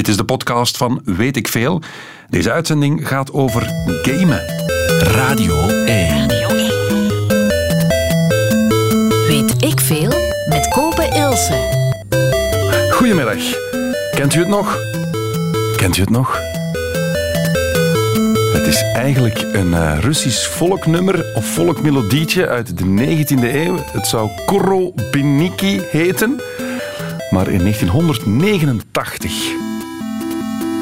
Dit is de podcast van Weet ik Veel. Deze uitzending gaat over gamen. Radio 1. Weet ik veel met Kopen Ilse. Goedemiddag. Kent u het nog? Kent u het nog? Het is eigenlijk een uh, Russisch volknummer of volkmelodietje uit de 19e eeuw. Het zou Korobiniki heten. Maar in 1989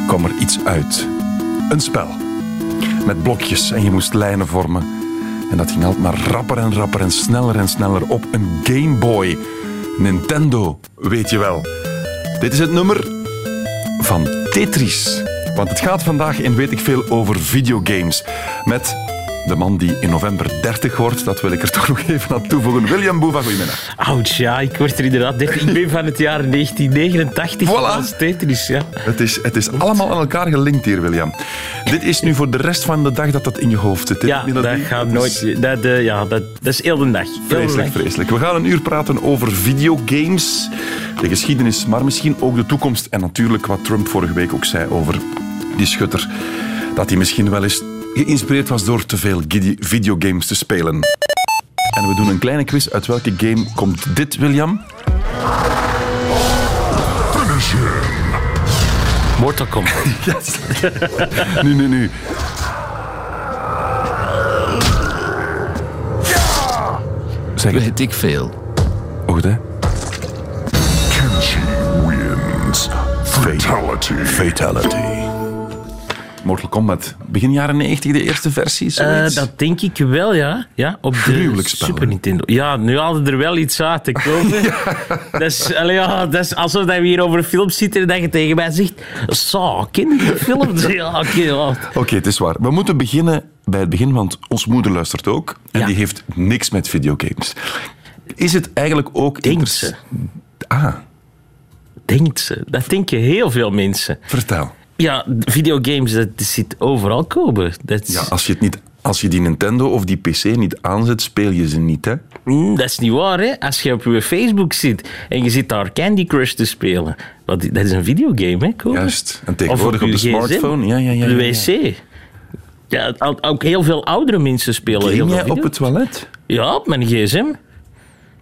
kwam er iets uit. Een spel. Met blokjes en je moest lijnen vormen. En dat ging altijd maar rapper en rapper en sneller en sneller op een Game Boy. Nintendo, weet je wel. Dit is het nummer van Tetris. Want het gaat vandaag in Weet ik Veel over videogames. Met de man die in november 30 wordt, dat wil ik er toch nog even aan toevoegen. William Boeva, goedemiddag. Ouch, ja, ik word er inderdaad 30. Ik ben van het jaar 1989 Voilà. als Tetris, ja. Het is, het is allemaal aan elkaar gelinkt hier, William. Dit is nu voor de rest van de dag dat dat in je hoofd zit. Ja, dat gaat is nooit... Dat, eh, ja, dat, dat is heel de dag. Vreselijk, vreselijk. We gaan een uur praten over videogames, de geschiedenis, maar misschien ook de toekomst. En natuurlijk wat Trump vorige week ook zei over die schutter. Dat hij misschien wel eens geïnspireerd was door te veel videogames te spelen. En we doen een kleine quiz. Uit welke game komt dit, William? Mortal Kombat. Yes. nu, nu, nu. Zeg het. Weet ik veel. Wacht, hè. Kenshi wins. Fatality. Fatality. Mortal Kombat. Begin jaren 90, de eerste versie, zoiets. dat denk ik wel, ja. ja op de Super? Nintendo. Ja, nu hadden er wel iets uit te komen. dat, is, allee, ja, dat is alsof dat we hier over een film zitten en dat je tegen mij zegt... Zo, ken je die film? Ja, oké, ja. Oké, het is waar. We moeten beginnen bij het begin, want ons moeder luistert ook. En Ja. die heeft niks met videogames. Is het eigenlijk ook... Denkt ze. Ah, Denkt ze. Dat denken heel veel mensen. vertel. Ja, videogames, dat zit overal komen. Ja, als je, het niet, als je die Nintendo of die PC niet aanzet, speel je ze niet, hè? Mm, dat is niet waar, hè. Als je op je Facebook zit en je zit daar Candy Crush te spelen. Dat is een videogame, hè, Kobe? Juist. En tegenwoordig Of op de gsm, smartphone. Ja, ja, ja, De ja, ja. wc. Ja, ook heel veel oudere mensen spelen heel veel jij op het toilet? Ja, op mijn gsm.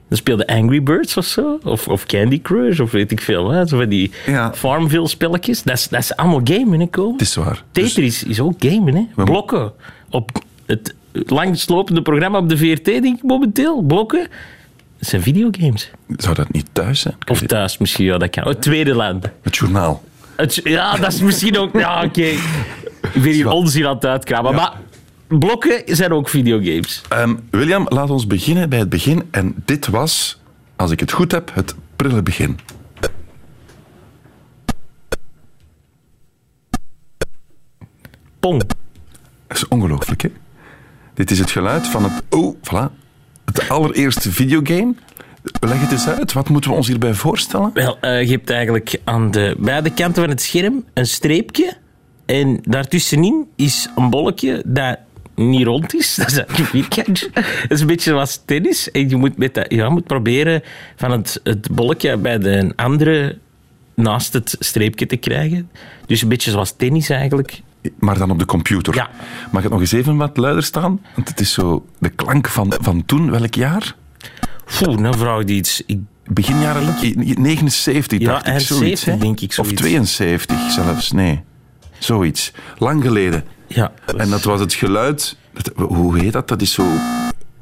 Dan speelde Angry Birds of zo. Of, of Candy Crush, of weet ik veel. Hè. Zo van die Ja. Farmville-spelletjes. Dat is, dat is allemaal gamen, hè? Het is waar. Dus Tetris is ook gamen, hè. Blokken. Op het langslopende programma op de VRT, denk ik momenteel. Blokken. Dat zijn videogames. zou dat niet thuis zijn? Of thuis misschien, ja, dat kan. Oh, het tweede land. Het journaal. Het- ja, dat is misschien ook... Ja, oké. Ik ben hier onzin aan het uitkramen. Maar blokken zijn ook videogames. Ehm, William, laat ons beginnen bij het begin. En dit was, als ik het goed heb, het prille begin. Pong. Dat is ongelooflijk, hè? Dit is het geluid van het... Oh, voilà. Het allereerste videogame. Leg het eens uit. Wat moeten we ons hierbij voorstellen? Wel, eh, je hebt eigenlijk aan de beide kanten van het scherm een streepje. En daartussenin is een bolletje dat niet rond is. Dat is een vierkantje. Dat is een beetje zoals tennis. En je moet, met dat, ja, moet proberen van het, het bolletje bij de andere naast het streepje te krijgen. Dus een beetje zoals tennis eigenlijk. Maar dan op de computer. Ja. Mag het nog eens even wat luider staan? Want het is zo de klank van, van toen. Welk jaar? Oeh, nou vraag je iets. Ik, Begin jaren 79, Ja, dacht ik. ergens Zoiets, 70, hè? denk ik, Of zoiets. 72 zelfs. Nee. Zoiets. Lang geleden. Ja, En dat was het geluid... dat- hoe heet dat? Dat is zo...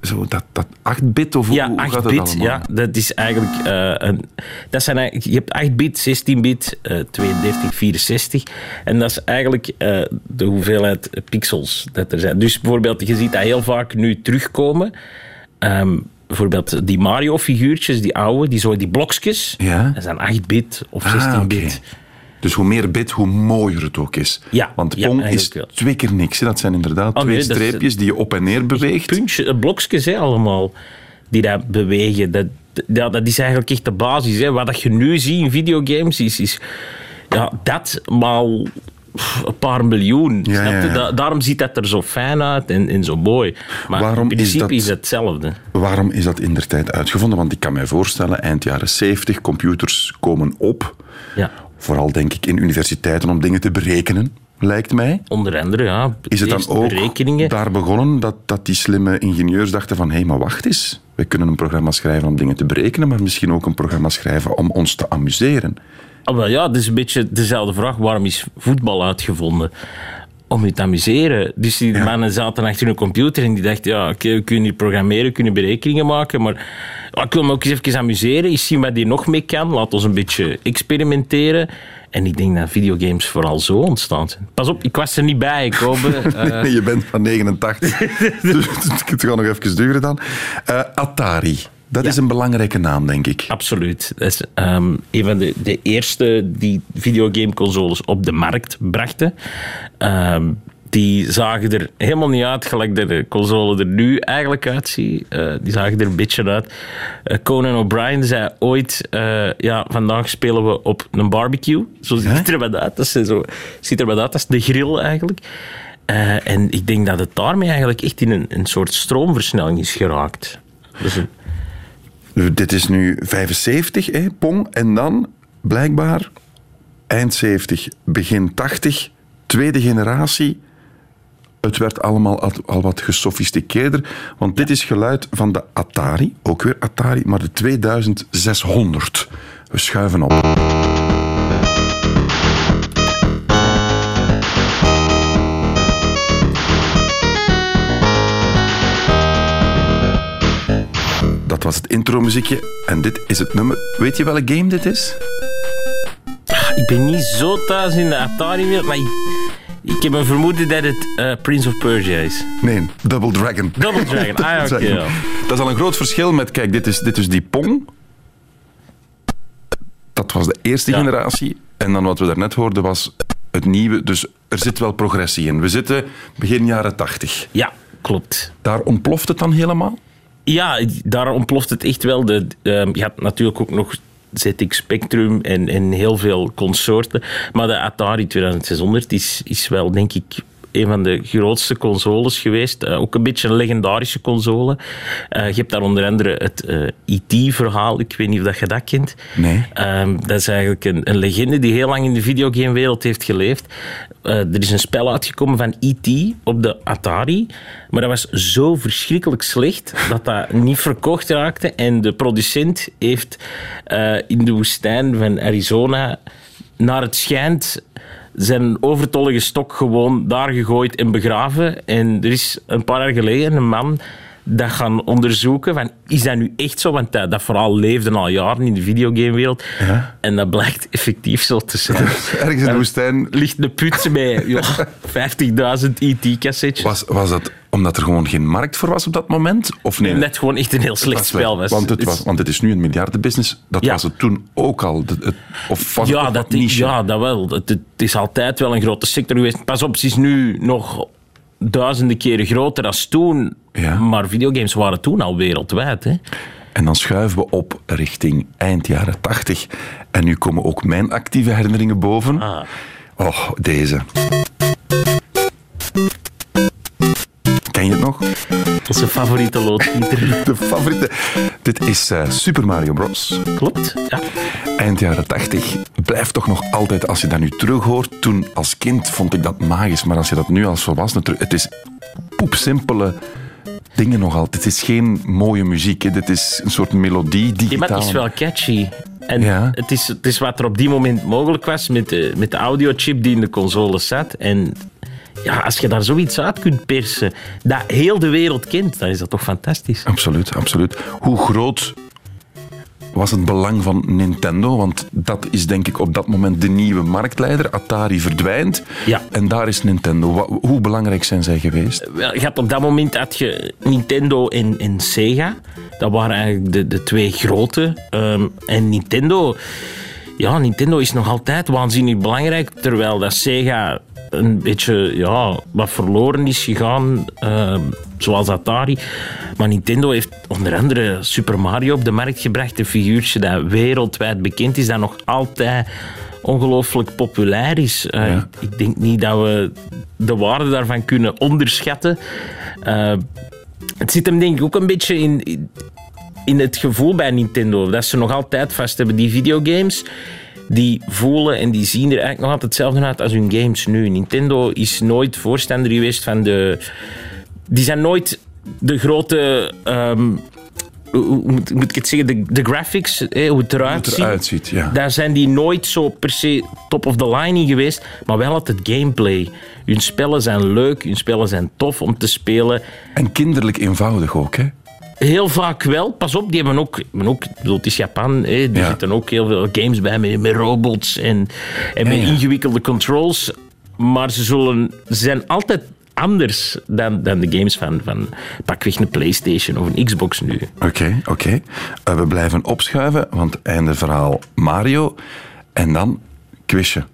zo dat, dat 8-bit of hoe, Ja, hoe gaat 8 het bit. allemaal? Ja, dat is eigenlijk eh, een. Dat zijn eigenlijk, je hebt 8 bit, 16 bit, eh 32, 64. En dat is eigenlijk eh, de hoeveelheid pixels dat er zijn. Dus bijvoorbeeld, je ziet dat heel vaak nu terugkomen. Ehm, bijvoorbeeld die Mario-figuurtjes, die oude, die, zo, die blokjes. Ja. Dat zijn 8 bit of Ah, 16 oké. bit. Dus hoe meer bit, hoe mooier het ook is. Ja, Want ja, Pong is wel. twee keer niks. hè. Dat zijn inderdaad Oh, twee nee, dat is- streepjes die je op en neer beweegt. Puntje, eh, blokjes hè, allemaal, die dat bewegen. Dat, ja, dat is eigenlijk echt de basis. Hè. Wat dat je nu ziet in videogames is, is ja, dat maal een paar miljoen. Ja, snap je? ja, ja. Da- daarom ziet dat er zo fijn uit en, en zo mooi. Maar Waarom in is principe dat- is, het hetzelfde. Waarom is dat in der tijd uitgevonden? Want ik kan mij voorstellen, eind jaren 70, computers komen op. Vooral denk ik in universiteiten om dingen te berekenen, lijkt mij. Onder andere, ja. Is het dan ook berekeningen. daar begonnen dat, dat die slimme ingenieurs dachten van hé, hey, maar wacht eens. We kunnen een programma schrijven om dingen te berekenen, maar misschien ook een programma schrijven om ons te amuseren. Ah, wel ja, het is een beetje dezelfde vraag. Waarom is voetbal uitgevonden? Om je te amuseren. Dus die Ja. mannen zaten achter hun computer en die dachten, ja, oké, we kunnen hier programmeren, we kunnen berekeningen maken, maar ik wil me ook eens even amuseren, eens zien wat hier nog mee kan. Laat ons een beetje experimenteren. En ik denk dat videogames vooral zo ontstaan zijn. Pas op, ik was er niet bij, Kobe. Eh, je bent van 89. dus het gaat nog even duren dan. Eh, Atari. Dat is een belangrijke naam, denk ik. Absoluut. Dat is ehm, een van de, de eerste die videogameconsoles op de markt brachten. Ehm, die zagen er helemaal niet uit gelijk dat de console er nu eigenlijk uitziet. Eh, die zagen er een beetje uit. Eh, Conan O'Brien zei ooit, eh, ja, vandaag spelen we op een barbecue. Zo ziet er wat uit. Dat is zo, ziet er wat uit als de grill eigenlijk. En ik denk dat het daarmee eigenlijk echt in een, een soort stroomversnelling is geraakt. Dus een, Dit is nu 75, hè, Pong. En dan, blijkbaar, eind 70, begin 80, tweede generatie. Het werd allemaal al, wat gesofisticeerder. Want dit is geluid van de Atari. Ook weer Atari, maar de 2600. We schuiven op. was het intromuziekje. En dit is het nummer. Weet je welke game dit is? Ik ben niet zo thuis in de Atari-wereld, maar ik, ik heb een vermoeden dat het eh, Prince of Persia is. Nee, Double Dragon. Double Dragon, ah, Dragon. ja. Dat is al een groot verschil met, kijk, dit is, dit is die Pong. Dat was de eerste Ja. generatie. En dan wat we daarnet hoorden was het nieuwe. Dus er zit wel progressie in. We zitten begin jaren 80. Ja, klopt. Daar ontploft het dan helemaal? Ja, daar ontploft het echt wel. De, ehm, je had natuurlijk ook nog ZX Spectrum en, en heel veel consorten. Maar de Atari 2600 is, is wel, denk ik, een van de grootste consoles geweest. Eh, ook een beetje een legendarische console. Eh, je hebt daar onder andere het eh E.T.-verhaal. Ik weet niet of dat je dat kent. Nee. Ehm, dat is eigenlijk een, een legende die heel lang in de videogamewereld heeft geleefd. Er is een spel uitgekomen van E.T. op de Atari. Maar dat was zo verschrikkelijk slecht dat dat niet verkocht raakte. En de producent heeft in de woestijn van Arizona, naar het schijnt, zijn overtollige stok gewoon daar gegooid en begraven. En er is een paar jaar geleden een man dat gaan onderzoeken van is dat nu echt zo? Want dat, dat verhaal leefde al jaren in de videogamewereld. En dat blijkt effectief zo te zijn. Ergens in de woestijn ligt de put met ja, 50.000 IT-cassettes. was, was dat omdat er gewoon geen markt voor was op dat moment? Of nee? Net gewoon echt een heel slecht spel was. Want het, was, want het is nu een miljardenbusiness. Dat Ja. was het toen ook al. Het- of was ja, dat, niche? ja, dat wel. Het, het is altijd wel een grote sector geweest. Pas op, het is nu nog duizenden keren groter dan toen. Ja. Maar videogames waren toen al wereldwijd. Hè? En dan schuiven we op richting eind jaren 80. En nu komen ook mijn actieve herinneringen boven. Ah. Oh, deze. Ken je het nog? Dat is een favoriete loodgieter. De favoriete. Dit is eh, Super Mario Bros. Klopt, ja. Eind jaren 80. Blijft toch nog altijd, als je dat nu terug hoort. Toen als kind vond ik dat magisch. Maar als je dat nu als volwassene terug... Het is poepsimpele dingen nog altijd. Het is geen mooie muziek. Hè. Dit is een soort melodie, Ja, digitaal. maar het is wel catchy. En Ja. het, is, het is wat er op die moment mogelijk was met de, met de audiochip die in de console zat. En ja, als je daar zoiets uit kunt persen, dat heel de wereld kent, dan is dat toch fantastisch. Absoluut, absoluut. Hoe groot was het belang van Nintendo? Want dat is denk ik op dat moment de nieuwe marktleider. Atari verdwijnt. Ja. En daar is Nintendo. Hoe belangrijk zijn zij geweest? Wel, je had op dat moment had je Nintendo en, en Sega. Dat waren eigenlijk de, de twee grote. Ehm, en Nintendo... Ja, Nintendo is nog altijd waanzinnig belangrijk. Terwijl dat Sega een beetje ja, wat verloren is gegaan. ehm, zoals Atari. Maar Nintendo heeft onder andere Super Mario op de markt gebracht. Een figuurtje dat wereldwijd bekend is. Dat nog altijd ongelooflijk populair is. Eh, Ja. Ik denk niet dat we de waarde daarvan kunnen onderschatten. Eh, het zit hem denk ik ook een beetje in, in- het gevoel bij Nintendo. Dat ze nog altijd vast hebben die videogames. die voelen en die zien er eigenlijk nog altijd hetzelfde uit als hun games nu. Nintendo is nooit voorstander geweest van de... Die zijn nooit de grote... ehm, hoe moet, ik het zeggen? De, de graphics, hoe het eruit Hoe het ziet. eruit ziet, ja. Daar zijn die nooit zo per se top of the line in geweest, maar wel altijd gameplay. Hun spellen zijn leuk, hun spellen zijn tof om te spelen. En kinderlijk eenvoudig ook, hè? Heel vaak wel. Pas op, die hebben ook... hebben ook bedoel, het is Japan. Hè, er Ja. zitten ook heel veel games bij met, met robots en, en met ja. ingewikkelde controls. Maar ze, zullen, ze zijn altijd anders dan, dan de games van, van pakweg een Playstation of een Xbox nu. Oké, oké. Eh, we blijven opschuiven, want einde verhaal Mario. En dan quizje.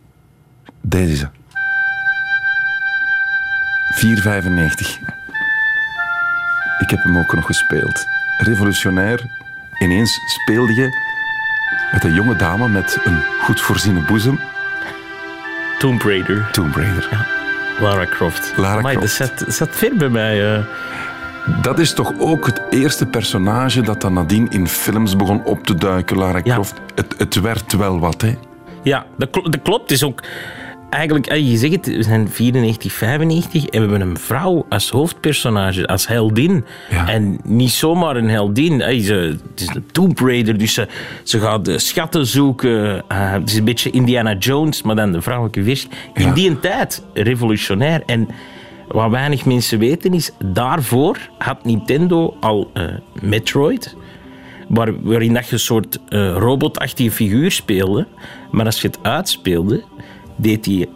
Deze is ze. 4,95. Ik heb hem ook nog gespeeld. Revolutionair. Ineens speelde je met een jonge dame met een goed voorziene boezem. Tomb Raider, Tomb Raider. Lara Croft. Lara Amai, Croft. Dat zat, zat ver bij mij. eh. Dat is toch ook het eerste personage dat dan nadien in films begon op te duiken, Lara Ja. Croft. Het, het werd wel wat, hè? Ja, dat klopt. Het is ook eigenlijk, eh, je zegt het, we zijn 94, 95 en we hebben een vrouw als hoofdpersonage, als heldin. Ja. En niet zomaar een heldin. Ze, het is een Tomb Raider, dus ze, ze gaat schatten zoeken. Eh, het is een beetje Indiana Jones, maar dan de vrouwelijke vers. In Ja. die tijd, revolutionair. En wat weinig mensen weten is, daarvoor had Nintendo al eh, Metroid waar, waarin dat je een soort eh, robotachtige figuur speelde. Maar als je het uitspeelde, deed hij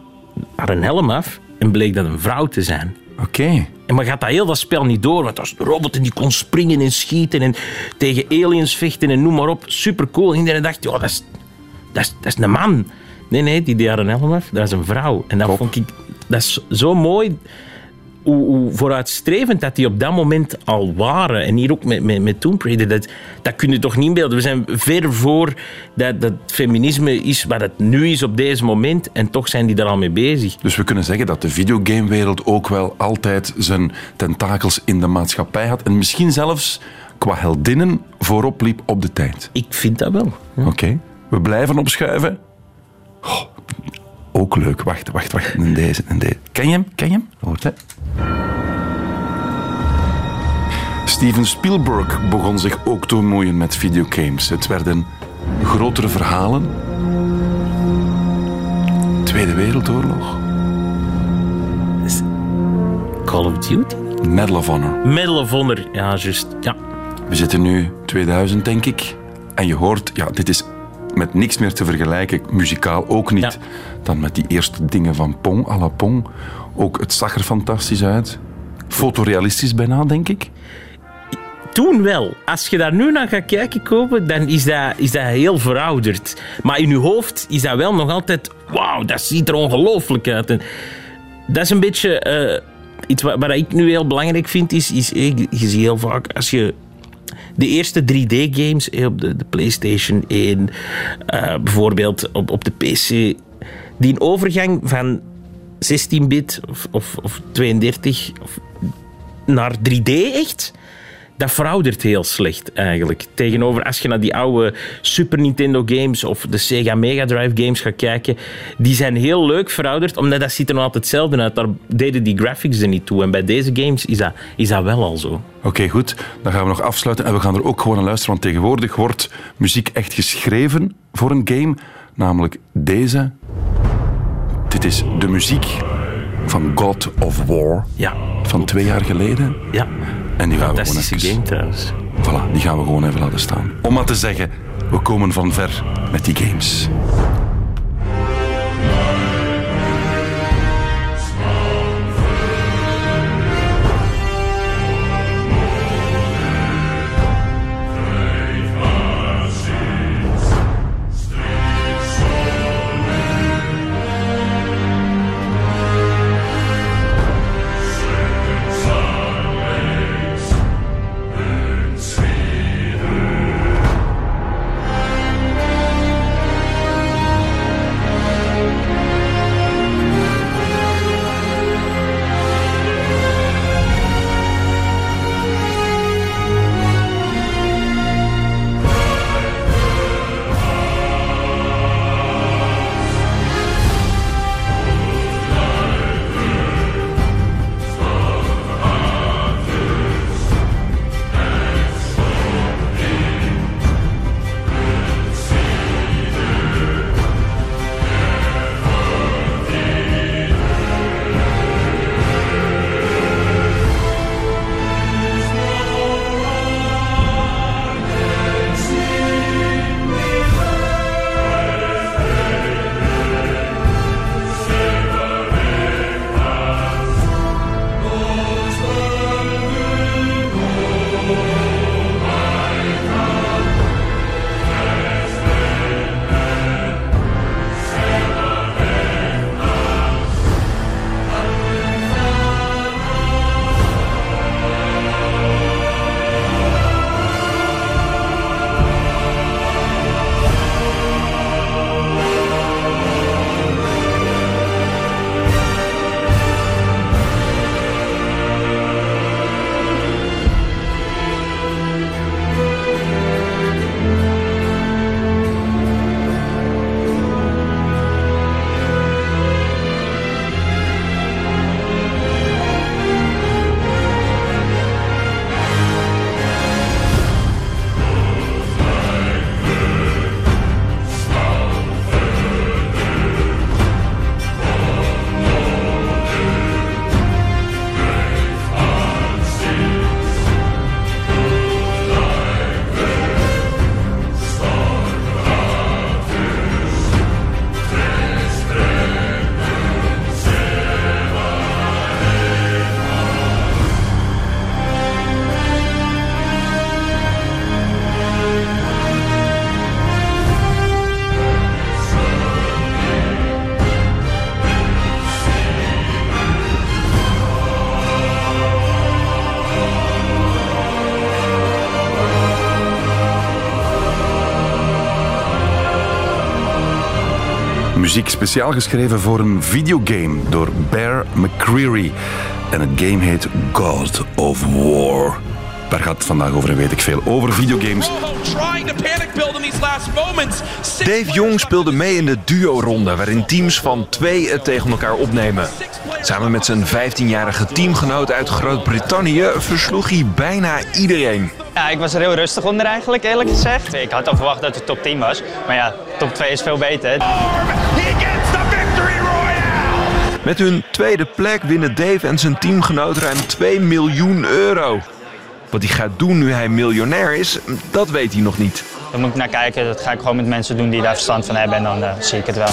haar een helm af en bleek dat een vrouw te zijn. Oké. En maar gaat dat heel dat spel niet door, want dat een robot en die kon springen en schieten en tegen aliens vechten en noem maar op. Super cool. En iedereen dacht, ja, dat is, dat, is, dat is een man. Nee, nee, die deed haar een helm af, dat is een vrouw. En dat Top. vond ik dat is zo mooi hoe, hoe vooruitstrevend dat die op dat moment al waren. En hier ook met, met, met Tomb Raider, dat, dat kun je toch niet inbeelden. We zijn ver voor dat, dat feminisme is wat het nu is op deze moment. En toch zijn die er al mee bezig. Dus we kunnen zeggen dat de videogamewereld ook wel altijd zijn tentakels in de maatschappij had. En misschien zelfs qua heldinnen voorop liep op de tijd. Ik vind dat wel. Oké. We blijven opschuiven. Oh, ook leuk. Wacht, wacht, wacht. En deze, en deze. Ken je hem? Ken je hem? Goed, hè? Steven Spielberg begon zich ook te bemoeien met videogames. Het werden grotere verhalen. Tweede Wereldoorlog. Call of Duty? Medal of Honor. Medal of Honor, ja, juist. Ja. We zitten nu 2000, denk ik. En je hoort, ja, dit is met niks meer te vergelijken, muzikaal ook niet, Ja. dan met die eerste dingen van Pong, à la Pong. Ook het zag er fantastisch uit. Fotorealistisch bijna, denk ik. Toen wel. Als je daar nu naar gaat kijken, kopen, dan is dat, is dat heel verouderd. Maar in je hoofd is dat wel nog altijd... Wauw, dat ziet er ongelooflijk uit. En dat is een beetje... eh, iets wat, wat ik nu heel belangrijk vind, is... is eh, je je ziet heel vaak, als je... De eerste 3D-games eh, op de, de PlayStation 1, eh, bijvoorbeeld op, op de PC, die overgang van 16-bit of, of, of 32 of naar 3D echt, dat veroudert heel slecht eigenlijk. Tegenover als je naar die oude Super Nintendo games of de Sega Mega Drive games gaat kijken, die zijn heel leuk verouderd, omdat dat ziet er nog altijd hetzelfde uit. Daar deden die graphics er niet toe. En bij deze games is dat, is dat wel al zo. Oké, goed. Dan gaan we nog afsluiten en we gaan er ook gewoon naar luisteren, want tegenwoordig wordt muziek echt geschreven voor een game, namelijk deze. Dit is de muziek van God of War Ja, van twee jaar geleden. ja. En die gaan we gewoon even... game trouwens. Voilà, die gaan we gewoon even laten staan. Om maar te zeggen, we komen van ver met die games. Muziek speciaal geschreven voor een videogame door Bear McCreary. En het game heet God of War. Daar gaat het vandaag over en weet ik veel. Over videogames. Dave Jong speelde mee in de duo-ronde, waarin teams van twee het tegen elkaar opnemen. Samen met zijn 15-jarige teamgenoot uit Groot-Brittannië versloeg hij bijna iedereen. Ja, ik was er heel rustig onder eigenlijk, eerlijk gezegd. Ik had al verwacht dat het top 10 was. Maar ja, top 2 is veel beter. Met hun tweede plek winnen Dave en zijn teamgenoot ruim 2 miljoen euro. Wat hij gaat doen nu hij miljonair is, dat weet hij nog niet. Daar moet ik naar kijken. Dat ga ik gewoon met mensen doen die daar verstand van hebben. En dan eh, zie ik het wel.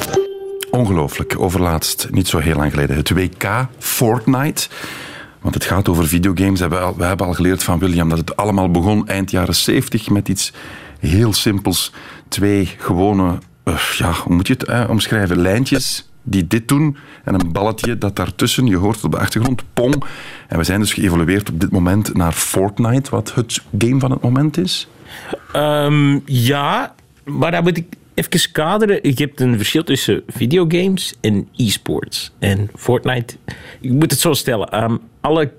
Ongelooflijk. Overlaatst, niet zo heel lang geleden, het WK Fortnite. Want het gaat over videogames. We hebben al, we hebben al geleerd van William dat het allemaal begon eind jaren 70 met iets heel simpels. Twee gewone, eh, ja, hoe moet je het eh, omschrijven? Lijntjes die dit doen en een balletje dat daartussen, je hoort het op de achtergrond, pong. En we zijn dus geëvolueerd op dit moment naar Fortnite, wat het game van het moment is. Ehm, ja, maar dan moet ik even kaderen. Je hebt een verschil tussen videogames en e-sports. En Fortnite, ik moet het zo stellen. ehm, alle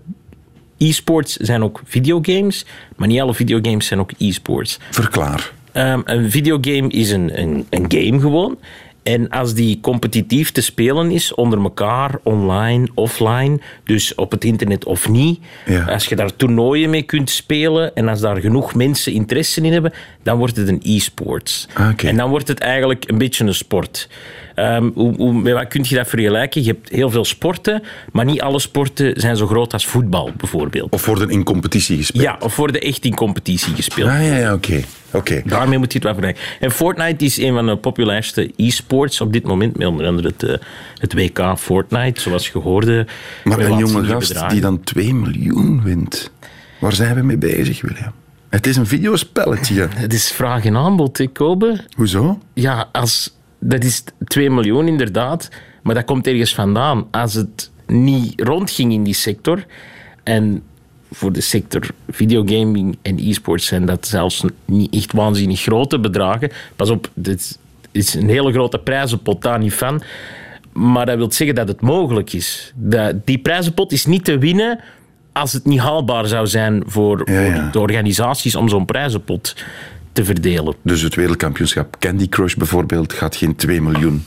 e-sports zijn ook videogames, maar niet alle videogames zijn ook e-sports. Verklaar. Ehm, een videogame is een, een, een game gewoon. En als die competitief te spelen is onder elkaar, online, offline, dus op het internet of niet, Ja. als je daar toernooien mee kunt spelen en als daar genoeg mensen interesse in hebben, dan wordt het een e-sports. Ah. En dan wordt het eigenlijk een beetje een sport. Hoe, hoe, met wat kun je dat vergelijken? Je hebt heel veel sporten, maar niet alle sporten zijn zo groot als voetbal bijvoorbeeld. Of worden in competitie gespeeld? Ja, of worden echt in competitie gespeeld. Ah, ja, ja, oké. Oké. Daarmee moet je het wel vergelijken. En Fortnite is een van de populairste e-sports op dit moment. Met onder andere het, eh, het WK Fortnite, zoals je hoorde. Maar een jonge gast bedragen. die dan 2 miljoen wint. Waar zijn we mee bezig, William? Het is een videospelletje. Het is vraag en aanbod, hè, Kobe. Hoezo? Ja, als, dat is 2 miljoen inderdaad. Maar dat komt ergens vandaan. Als het niet rondging in die sector... En voor de sector videogaming en e-sports zijn dat zelfs niet echt waanzinnig grote bedragen. Pas op, dit is een hele grote prijzenpot, daar niet van. Maar dat wil zeggen dat het mogelijk is. Die prijzenpot is niet te winnen als het niet haalbaar zou zijn voor, Ja, ja. voor de organisaties om zo'n prijzenpot te verdelen. Dus het wereldkampioenschap Candy Crush bijvoorbeeld gaat geen 2 miljoen.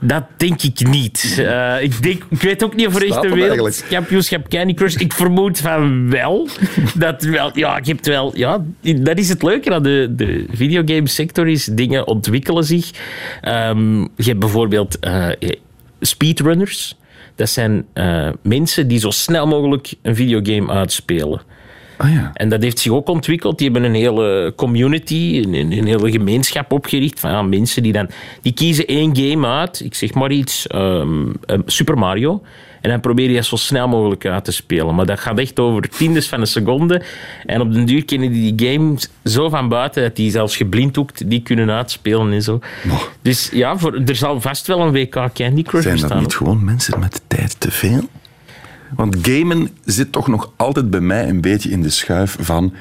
Dat denk ik niet. Eh, ik, denk, ik weet ook niet of er echt een er wereldkampioenschap Candy Crush... Ik vermoed van wel. Dat wel ja, je hebt wel... Ja, dat is het leuke aan de, de videogame sector is dingen ontwikkelen zich. Ehm, je hebt bijvoorbeeld eh, speedrunners. Dat zijn eh, mensen die zo snel mogelijk een videogame uitspelen. Ah ja. En dat heeft zich ook ontwikkeld. Die hebben een hele community, een, een hele gemeenschap opgericht van ja, mensen die dan... Die kiezen één game uit, ik zeg maar iets, ehm, ehm, Super Mario. En dan probeer je dat zo snel mogelijk uit te spelen. Maar dat gaat echt over tiendes van een seconde. En op den duur kennen die die game zo van buiten dat die zelfs geblinddoekt die kunnen uitspelen en zo. Dus ja, voor, er zal vast wel een WK Candy Crush Zijn dat bestaan. niet gewoon mensen met tijd te veel? Want gamen zit toch nog altijd bij mij een beetje in de schuif van...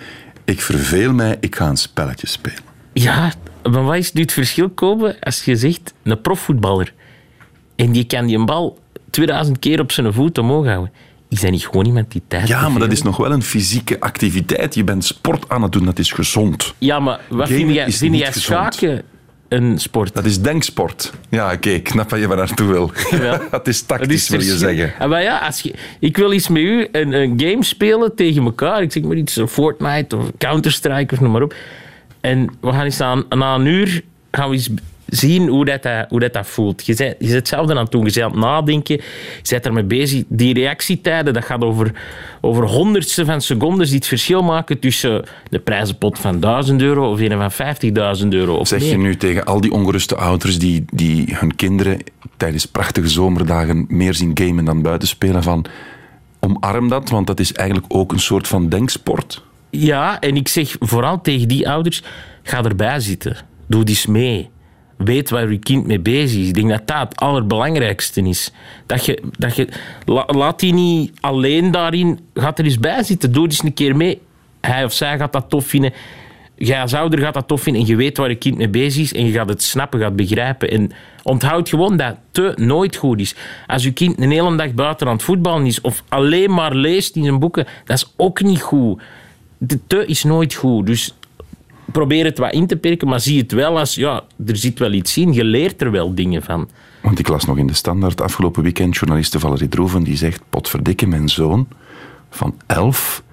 Ik verveel mij, ik ga een spelletje spelen. Ja, maar wat is nu het verschil komen als je zegt een profvoetballer en die kan die een bal 2000 keer op zijn voet omhoog houden? Is dat niet gewoon iemand die tijd Ja, maar dat is nog wel een fysieke activiteit. Je bent sport aan het doen, dat is gezond. Ja, maar wat Gamen vind jij, vind jij schaken een sport? Dat is denksport. Ja, oké, ik snap wat je waar naartoe wil. Het is Dat tactisch, wil je zeggen. Ah, maar ja, als je, ik wil iets met u, een, een game spelen tegen elkaar. Ik zeg maar iets, Fortnite of Counter-Strike of noem maar op. En we gaan eens aan, na een uur gaan we eens zien hoe dat, dat- hoe dat, dat voelt. Je bent, je bent hetzelfde aan het doen. Je bent aan het nadenken. Je bent ermee bezig. Die reactietijden, dat gaat over, over honderdste van secondes die het verschil maken tussen de prijzenpot van 1000 euro of een van 50.000 euro. Of Zeg je nu tegen al die ongeruste ouders die, die hun kinderen tijdens prachtige zomerdagen meer zien gamen dan buiten spelen van omarm dat, want dat is eigenlijk ook een soort van denksport. Ja, en ik zeg vooral tegen die ouders: ga erbij zitten. Doe eens mee. Weet waar je kind mee bezig is. Ik denk dat dat het allerbelangrijkste is. Dat je, dat je, la- laat die niet alleen daarin. Ga er eens bij zitten. Doe eens een keer mee. Hij of zij gaat dat tof vinden. jij als ouder gaat dat tof vinden en je weet waar je kind mee bezig is en je gaat het snappen, gaat begrijpen. En onthoud gewoon dat te nooit goed is. Als je kind een hele dag buiten aan het voetballen is of alleen maar leest in zijn boeken, dat is ook niet goed. De te is nooit goed. Dus probeer het wat in te perken, maar zie het wel als, ja, er zit wel iets in. Je leert er wel dingen van. Want ik las nog in de standaard afgelopen weekend journaliste Valerie Droeven die zegt: Potverdikke, mijn zoon van elf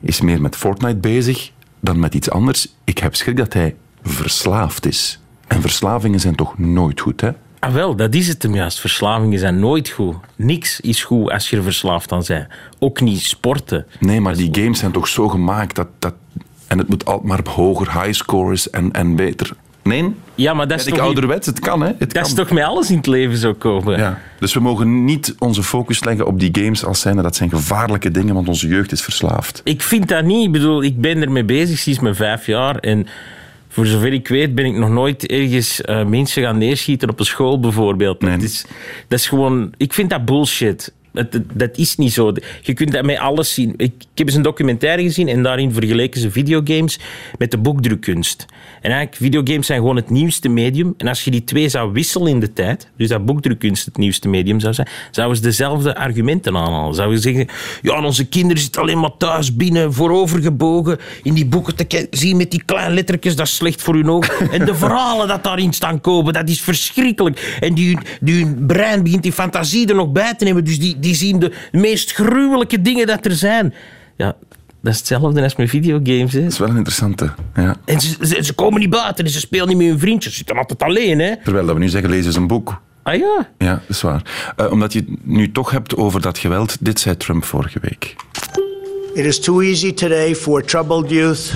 is meer met Fortnite bezig dan met iets anders. Ik heb schrik dat hij verslaafd is. En verslavingen zijn toch nooit goed, hè? Ah, wel, dat is het hem juist. Verslavingen zijn nooit goed. Niks is goed als je er verslaafd aan bent. Ook niet sporten. Nee, maar die games zijn toch zo gemaakt dat. dat en het moet altijd maar hoger, high scores en, en beter. Nee? Ja, maar dat is toch ouderwets, het kan, hè? Het Dat kan. is toch met alles in het leven zo komen? Ja. Dus we mogen niet onze focus leggen op die games als zijnde dat zijn gevaarlijke dingen, want onze jeugd is verslaafd. Ik vind dat niet. Ik bedoel, ik ben ermee bezig sinds mijn vijf jaar. En voor zover ik weet ben ik nog nooit ergens eh, mensen gaan neerschieten op een school bijvoorbeeld. Nee. Dat, is, dat is gewoon... Ik vind dat bullshit. Dat, dat, is niet zo. Je kunt dat met alles zien. Ik, ik heb eens een documentaire gezien en daarin vergeleken ze videogames met de boekdrukkunst. En eigenlijk, videogames zijn gewoon het nieuwste medium. En als je die twee zou wisselen in de tijd, dus dat boekdrukkunst het nieuwste medium zou zijn, zouden ze dezelfde argumenten aanhalen. Zouden ze zeggen, ja, onze kinderen zitten alleen maar thuis binnen, voorovergebogen, in die boeken te zien met die kleine lettertjes, dat is slecht voor hun ogen. En de verhalen dat daarin staan komen, dat is verschrikkelijk. En die, die hun brein begint die fantasie er nog bij te nemen, dus die, die zien de meest gruwelijke dingen dat er zijn. Ja, dat is hetzelfde als met videogames, hè. Dat is wel een interessante. Ja. En ze, ze, ze komen niet buiten en ze spelen niet met hun vriendjes. Ze zitten altijd alleen, hè. Terwijl dat we nu zeggen, lees eens een boek. Ah ja. Ja, dat is waar. Eh, omdat je het nu toch hebt over dat geweld, dit zei Trump vorige week. It is too easy today for troubled youth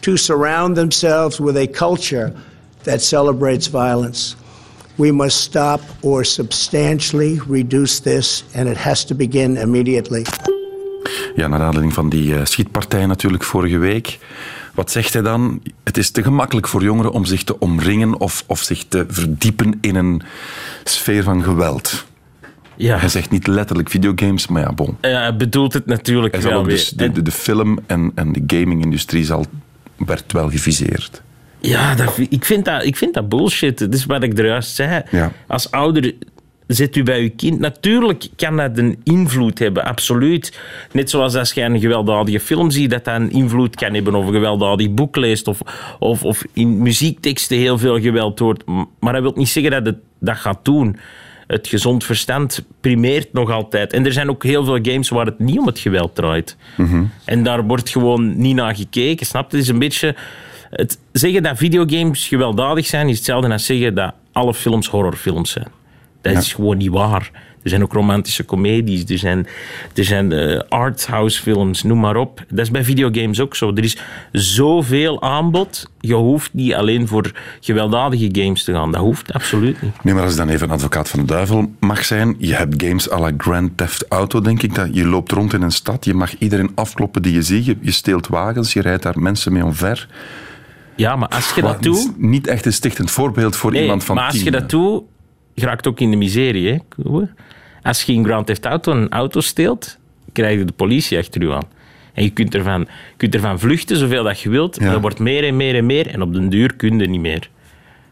to surround themselves with a culture that celebrates violence. We must stop or substantially reduce this, and it has to begin immediately. Ja, naar aanleiding van die eh, schietpartij natuurlijk vorige week. Wat zegt hij dan? Het is te gemakkelijk voor jongeren om zich te omringen of, of zich te verdiepen in een sfeer van geweld. Ja. Hij zegt niet letterlijk videogames, maar ja, bon. Ja, hij bedoelt het natuurlijk Hij zal wel ook weer. dus de, de, de film en, en de gaming-industrie zal, werd wel geviseerd. Ja, dat, ik, vind dat, ik vind dat bullshit. Dat is wat ik er juist zei. Ja. Als ouder zet u bij uw kind. Natuurlijk kan dat een invloed hebben, absoluut. Net zoals als je een gewelddadige film ziet, dat dat een invloed kan hebben. Of een gewelddadig boek leest. Of, of, of in muziekteksten heel veel geweld hoort. Maar dat wil niet zeggen dat het dat gaat doen. Het gezond verstand primeert nog altijd. En er zijn ook heel veel games waar het niet om het geweld draait. En daar wordt gewoon niet naar gekeken. Snap je? Het is een beetje... Het zeggen dat videogames gewelddadig zijn, is hetzelfde als zeggen dat alle films horrorfilms zijn. Dat is gewoon niet waar. Er zijn ook romantische comedies, er zijn, er zijn eh, arthouse films, noem maar op. Dat is bij videogames ook zo. Er is zoveel aanbod. Je hoeft niet alleen voor gewelddadige games te gaan. Dat hoeft absoluut niet. Nee, maar als ik dan even een advocaat van de duivel mag zijn, je hebt games à la Grand Theft Auto, denk ik. Dat je loopt rond in een stad, je mag iedereen afkloppen die je ziet. Je, je steelt wagens, je rijdt daar mensen mee omver. Ja, maar als je Maar dat doet... niet echt een stichtend voorbeeld voor Nee, iemand van maar als tien. je dat doet, je raakt ook in de miserie. Hè? Als je in Grand Theft Auto een auto steelt, krijg je de politie achter je aan. En je kunt ervan, kunt ervan vluchten zoveel dat je wilt, maar Ja. dat wordt meer en meer en meer. En op den duur kun je niet meer.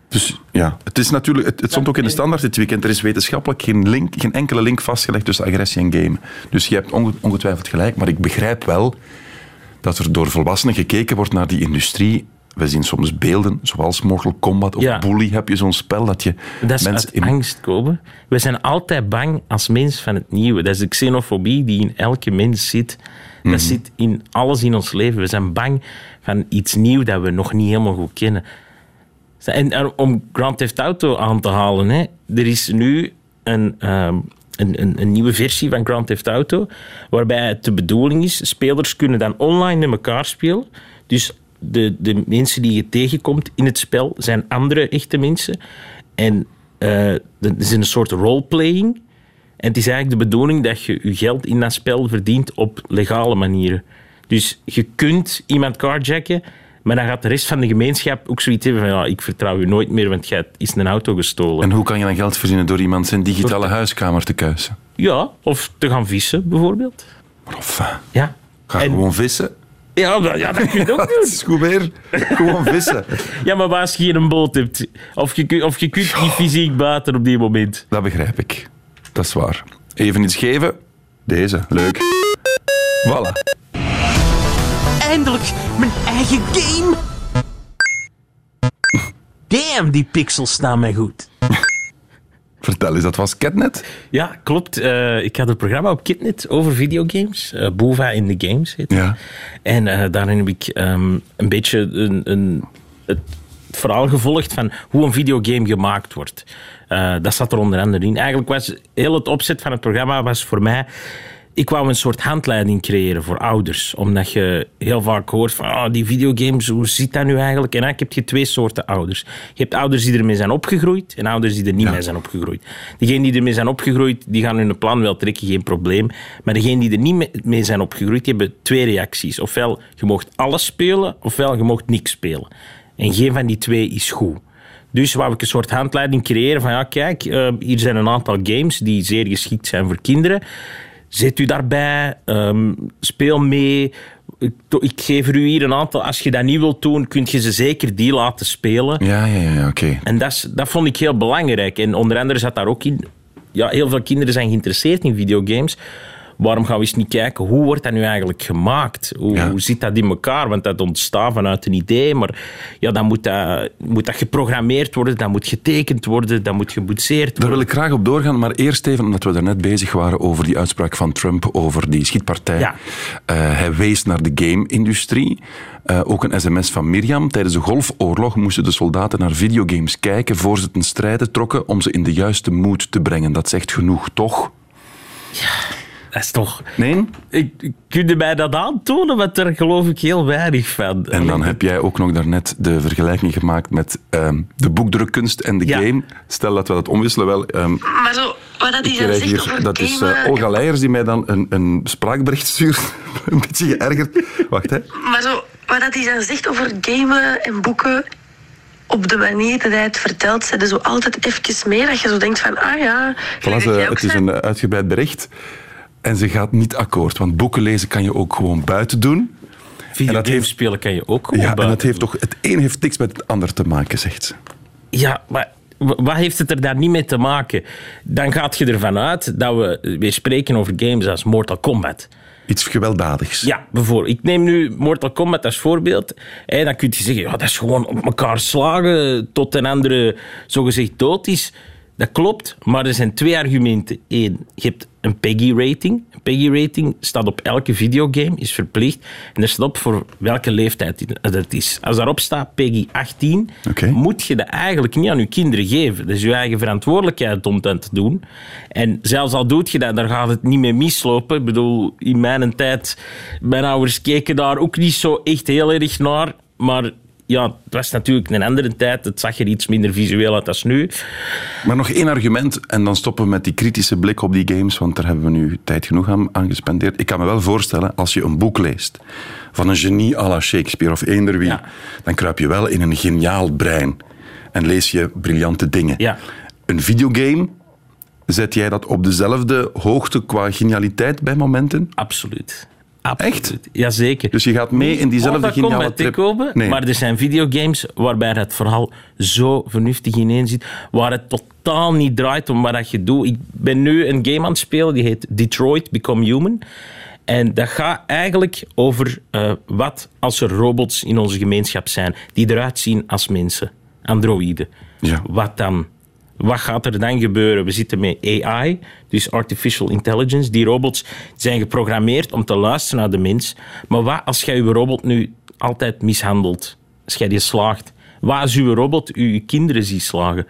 Dus ja, het, is natuurlijk, het, het stond ook in de standaard dit weekend. Er is wetenschappelijk geen, link, geen enkele link vastgelegd tussen agressie en game. Dus je hebt onge- ongetwijfeld gelijk, maar ik begrijp wel dat er door volwassenen gekeken wordt naar die industrie. We zien soms beelden, zoals Mortal Kombat of Ja. Bully heb je zo'n spel dat je Dat mensen uit angst komen. We zijn altijd bang als mens van het nieuwe. Dat is de xenofobie die in elke mens zit. Mhm. Dat zit in alles in ons leven. We zijn bang van iets nieuws dat we nog niet helemaal goed kennen. En om Grand Theft Auto aan te halen, hè, er is nu een, ehm, een, een, een nieuwe versie van Grand Theft Auto, waarbij het de bedoeling is, spelers kunnen dan online met elkaar spelen. Dus de, de mensen die je tegenkomt in het spel zijn andere echte mensen. En eh dat is een soort roleplaying. En het is eigenlijk de bedoeling dat je je geld in dat spel verdient op legale manieren. Dus je kunt iemand carjacken, maar dan gaat de rest van de gemeenschap ook zoiets hebben van ja, ik vertrouw je nooit meer, want jij is een auto gestolen. En hoe kan je dan geld verdienen door iemand zijn digitale huiskamer te kuisen? Ja, of te gaan vissen bijvoorbeeld. Maar enfin, Ja. ga En- gewoon vissen. Ja, maar- ja, dat kun je ook Het doen. is goed weer. Gewoon vissen. Ja, maar als je geen boot hebt, of je, kun- of je kunt niet fysiek buiten op die moment. Dat begrijp ik. Dat is waar. Even iets geven. Deze. Leuk. Voilà. Eindelijk mijn eigen game. Damn, die pixels staan mij goed. Vertel eens, dat was Catnet? Ja, klopt. Eh, ik had een programma op Kidnet over videogames. eh Bova in the Games heet. Ja. En eh, daarin heb ik ehm, een beetje een, een, het verhaal gevolgd van hoe een videogame gemaakt wordt. Dat zat er onder andere in. Eigenlijk was heel het opzet van het programma was voor mij... Ik wou een soort handleiding creëren voor ouders. Omdat je heel vaak hoort van ah, die videogames, hoe zit dat nu eigenlijk? En eigenlijk heb je twee soorten ouders. Je hebt ouders die ermee zijn opgegroeid en ouders die er niet mee zijn opgegroeid. Diegenen die ermee zijn opgegroeid, die gaan hun plan wel trekken, geen probleem. Maar degenen die er niet mee- mee zijn opgegroeid, die hebben twee reacties. Ofwel, je mocht alles spelen, ofwel, je mocht niks spelen. En geen van die twee is goed. Dus wou ik een soort handleiding creëren van ja, kijk, eh, hier zijn een aantal games die zeer geschikt zijn voor kinderen. Zet u daarbij, ehm, speel mee. Ik, ik geef er u hier een aantal. Als je dat niet wilt doen, kun je ze zeker die laten spelen. Ja, ja, ja, oké. En dat, dat vond ik heel belangrijk. En onder andere zat daar ook in... Ja, heel veel kinderen zijn geïnteresseerd in videogames. Waarom gaan we eens niet kijken, hoe wordt dat nu eigenlijk gemaakt? Hoe, Ja. hoe zit dat in elkaar? Want dat ontstaat vanuit een idee, maar ja, dan moet dat, moet dat geprogrammeerd worden, dat moet getekend worden, dat moet geboetseerd Daar worden. wil ik graag op doorgaan, maar eerst even, omdat we daarnet bezig waren over die uitspraak van Trump over die schietpartij. Ja. Eh, hij wees naar de game-industrie. Eh, ook een sms van Mirjam. Tijdens de Golfoorlog moesten de soldaten naar videogames kijken voor ze ten strijde trokken om ze in de juiste mood te brengen. Dat zegt genoeg, toch? Dat is toch... Nee? Ik, ik- kun je mij dat aantonen? Want daar geloof ik heel weinig van. En dan heb jij ook nog daarnet de vergelijking gemaakt met ehm, de boekdrukkunst en de Ja. game. Stel dat we dat omwisselen. Wel, ehm, Maar zo, wat dat hij dan hier, over dat is gamen... eh, Olga Leijers die mij dan een, een spraakbericht stuurt. een beetje geërgerd. Wacht, hè. Maar zo, wat dat hij dan zegt over gamen en boeken... Op de manier dat hij het vertelt, zet er zo altijd even mee dat je zo denkt van, ah ja... Voilà, het is een eh, uitgebreid bericht. En ze gaat niet akkoord, want boeken lezen kan je ook gewoon buiten doen. Videogames heeft- spelen kan je ook gewoon Ja, en buiten het heeft toch het een heeft niks met het ander te maken, zegt ze. Ja, maar wat heeft het er daar niet mee te maken? Dan gaat je ervan uit dat we weer spreken over games als Mortal Kombat. Iets gewelddadigs. Ja, bijvoorbeeld. Ik neem nu Mortal Kombat als voorbeeld. En dan kun je zeggen, ja, dat is gewoon op elkaar slagen tot een andere zogezegd dood is. Dat klopt, maar er zijn twee argumenten. Eén, je hebt een PEGI-rating. Een PEGI-rating staat op elke videogame, is verplicht. En er staat op voor welke leeftijd het is. Als daarop staat PEGI 18, Oké. moet je dat eigenlijk niet aan je kinderen geven. Dat is je eigen verantwoordelijkheid om dat te doen. En zelfs al doet je dat, daar gaat het niet mee mislopen. Ik bedoel, in mijn tijd, mijn ouders keken daar ook niet zo echt heel erg naar. Maar ja, het was natuurlijk een andere tijd. Het zag er iets minder visueel uit als nu. Maar nog één argument en dan stoppen we met die kritische blik op die games, want daar hebben we nu tijd genoeg aan, aan gespendeerd. Ik kan me wel voorstellen, als je een boek leest van een genie à la Shakespeare of eender wie, Ja. dan kruip je wel in een geniaal brein en lees je briljante dingen. Ja. Een videogame, zet jij dat op dezelfde hoogte qua genialiteit bij momenten? Absoluut. Echt? Absoluut. Jazeker. Dus je gaat mee in diezelfde geniale trip? te kopen, Nee. maar er zijn videogames waarbij het verhaal zo vernuftig ineen zit, waar het totaal niet draait om wat dat je doet. Ik ben nu een game aan het spelen, die heet Detroit Become Human. En dat gaat eigenlijk over eh, wat als er robots in onze gemeenschap zijn die eruit zien als mensen, androïden. Ja. Wat dan? Wat gaat er dan gebeuren? We zitten met AI, dus artificial intelligence. Die robots zijn geprogrammeerd om te luisteren naar de mens. Maar wat als jij je robot nu altijd mishandelt? Als jij die slaagt? Wat als uw robot uw kinderen ziet slagen?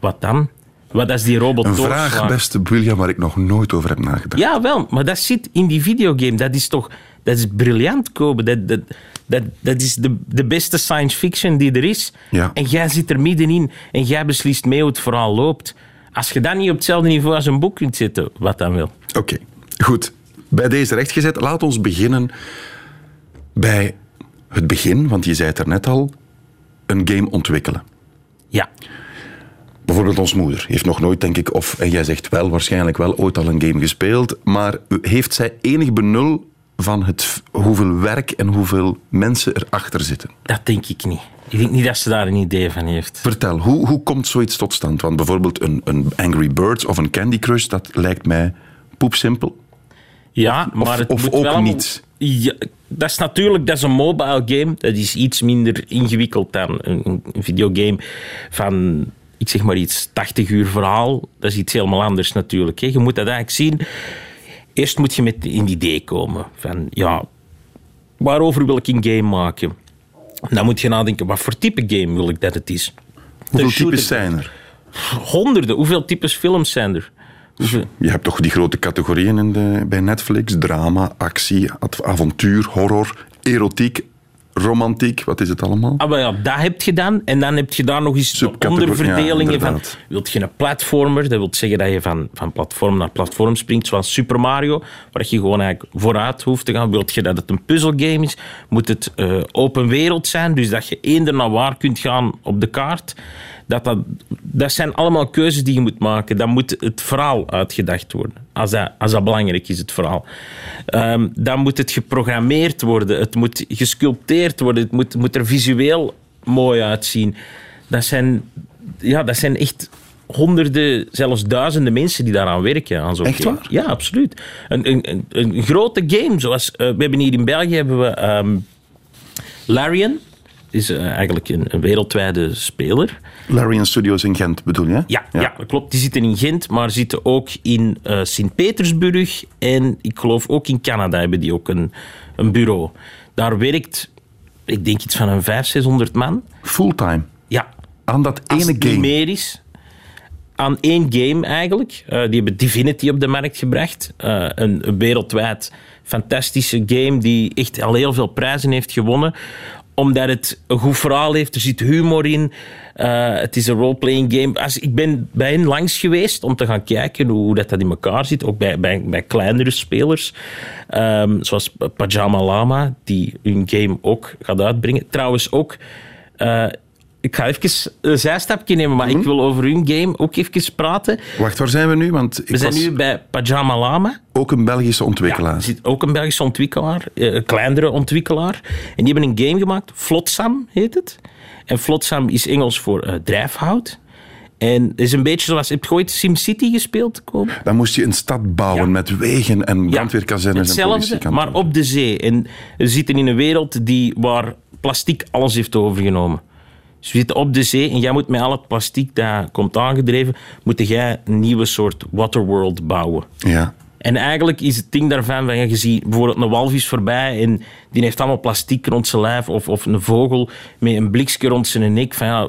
Wat dan? Wat als die robot Een vraag, beste William, waar ik nog nooit over heb nagedacht. Ja, wel, maar dat zit in die videogame. Dat is toch dat is briljant, Kobe. Dat, dat, dat, dat is de, de beste science fiction die er is. Ja. En jij zit er middenin en jij beslist mee hoe het verhaal loopt. Als je dat niet op hetzelfde niveau als een boek kunt zetten, wat dan wel? Oké, goed. Bij deze rechtgezet, laat ons beginnen bij het begin, want je zei het er net al, een game ontwikkelen. Ja, Bijvoorbeeld ons moeder heeft nog nooit, denk ik, of en jij zegt wel, waarschijnlijk wel ooit al een game gespeeld, maar heeft zij enig benul van het, hoeveel werk en hoeveel mensen erachter zitten? Dat denk ik niet. Ik denk niet dat ze daar een idee van heeft. Vertel, hoe, hoe komt zoiets tot stand? Want bijvoorbeeld een, een Angry Birds of een Candy Crush, dat lijkt mij poepsimpel. Ja, maar het of moet ook wel... niet. Ja, dat is natuurlijk dat is een mobile game. Dat is iets minder ingewikkeld dan een, een videogame van, ik zeg maar iets, 80 uur verhaal. Dat is iets helemaal anders natuurlijk. Hè. Je moet dat eigenlijk zien. Eerst moet je met een idee komen van, ja, waarover wil ik een game maken? Dan moet je nadenken, wat voor type game wil ik dat het is? Hoeveel types zijn er? Honderden. Hoeveel types films zijn er? Hoeveel- Je hebt toch die grote categorieën in de, bij Netflix: drama, actie, avontuur, horror, erotiek, romantiek. Wat is het allemaal? Ah, maar ja, dat heb je dan. En dan heb je daar nog eens onderverdelingen ja, van... Wilt je een platformer? Dat wil zeggen dat je van, van platform naar platform springt, zoals Super Mario, waar je gewoon eigenlijk vooruit hoeft te gaan. Wilt je dat het een puzzelgame is? Moet het eh, open wereld zijn, dus dat je eender naar waar kunt gaan op de kaart? Dat, dat, dat zijn allemaal keuzes die je moet maken. Dan moet het verhaal uitgedacht worden. Als dat, als dat belangrijk is, het verhaal. Ehm, dan moet het geprogrammeerd worden. Het moet gesculpteerd worden. Het moet, moet er visueel mooi uitzien. Dat zijn, ja, dat zijn echt honderden, zelfs duizenden mensen die daaraan werken. Aan zo'n Echt game. waar? Ja, absoluut. Een, een, een, een grote game, zoals... eh, we hebben hier in België hebben we ehm, Larian. Is eh, eigenlijk een, een wereldwijde speler. Larian Studios in Gent bedoel je? Ja, ja. dat klopt. Die zitten in Gent, maar zitten ook in eh Sint-Petersburg. En ik geloof ook in Canada hebben die ook een, een bureau. Daar werkt, ik denk iets van een 500, 600 man. Fulltime. Ja. Aan dat ene game. meer is. Aan één game eigenlijk. Eh, die hebben Divinity op de markt gebracht. Een, een wereldwijd fantastische game die echt al heel veel prijzen heeft gewonnen. Omdat het een goed verhaal heeft. Er zit humor in. Eh, het is een role-playing game. Ik ben bij hen langs geweest om te gaan kijken hoe dat, dat in elkaar zit. Ook bij, bij, bij kleinere spelers. Ehm, zoals Pajama Lama, die hun game ook gaat uitbrengen. Trouwens ook... eh, ik ga even een zijstapje nemen, maar ik wil over hun game ook even praten. Wacht, waar zijn we nu? Want ik We zijn was nu bij Pajama Lama. ook een Belgische ontwikkelaar. Zit ook een Belgische ontwikkelaar, eh, een kleinere ontwikkelaar. En die hebben een game gemaakt, Flotsam heet het. En Flotsam is Engels voor eh, drijfhout. En het is een beetje zoals... Heb je ooit SimCity gespeeld? Koop? Dan moest je een stad bouwen met wegen en brandweerkazernes en politiekantoren. maar op de zee. En we zitten in een wereld die, waar plastic alles heeft overgenomen. Dus we zitten op de zee en jij moet met al het plastic dat komt aangedreven, moet jij een nieuwe soort waterworld bouwen. Ja. En eigenlijk is het ding daarvan, van, je ziet bijvoorbeeld een walvis voorbij en die heeft allemaal plastic rond zijn lijf, of, of een vogel met een blikje rond zijn nek. Van, ja,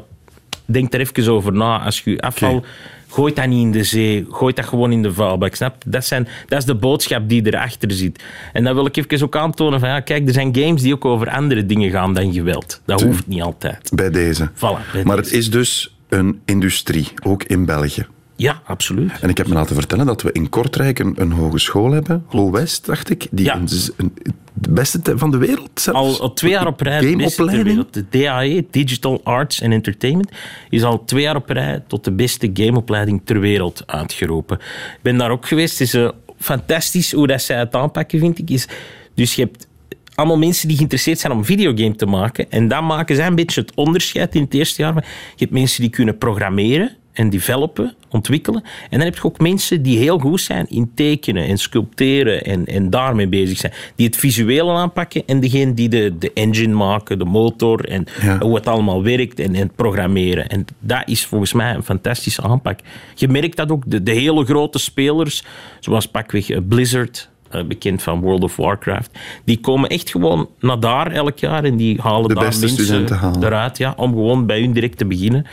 denk er even over na. Als je afval. Gooit dat niet in de zee, gooit dat gewoon in de vuilbak. Snap? Dat, zijn, dat is de boodschap die erachter zit. En dat wil ik even ook aantonen van, ja, kijk, er zijn games die ook over andere dingen gaan dan geweld. Dat hoeft niet altijd. Bij deze. Voilà, bij maar deze. het is dus een industrie, ook in België. Ja, absoluut. En ik heb me laten vertellen dat we in Kortrijk een, een hogeschool hebben, Ho West, dacht ik, die Ja. een, een- de beste te- van de wereld zelfs. Al, al twee jaar op rij de beste ter Gameopleiding. wereld. De DAE, Digital Arts and Entertainment, is al twee jaar op rij tot de beste gameopleiding ter wereld uitgeroepen. Ik ben daar ook geweest. Het is eh, fantastisch hoe dat zij het aanpakken, vind ik. Is, dus je hebt allemaal mensen die geïnteresseerd zijn om videogame te maken. En dan maken zij een beetje het onderscheid in het eerste jaar. Je hebt mensen die kunnen programmeren en developen, ontwikkelen. En dan heb je ook mensen die heel goed zijn in tekenen en sculpteren en, en daarmee bezig zijn. Die het visuele aanpakken en degene die de, de engine maken, de motor en Ja. hoe het allemaal werkt en, en programmeren. En dat is volgens mij een fantastische aanpak. Je merkt dat ook, de, de hele grote spelers, zoals pakweg eh, Blizzard, eh, bekend van World of Warcraft, die komen echt gewoon naar daar elk jaar en die halen De daar mensen eruit ja, om gewoon bij hun direct te beginnen.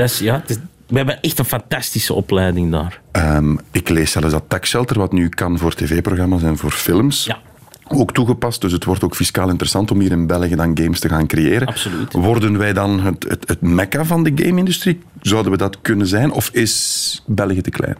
Dat is, ja, het is- we hebben echt een fantastische opleiding daar. Ehm, ik lees zelfs dat Shelter, wat nu kan voor tv-programma's en voor films, Ja. ook toegepast. Dus het wordt ook fiscaal interessant om hier in België dan games te gaan creëren. Absoluut. Worden wij dan het, het, het mekka van de game-industrie? Zouden we dat kunnen zijn? Of is België te klein?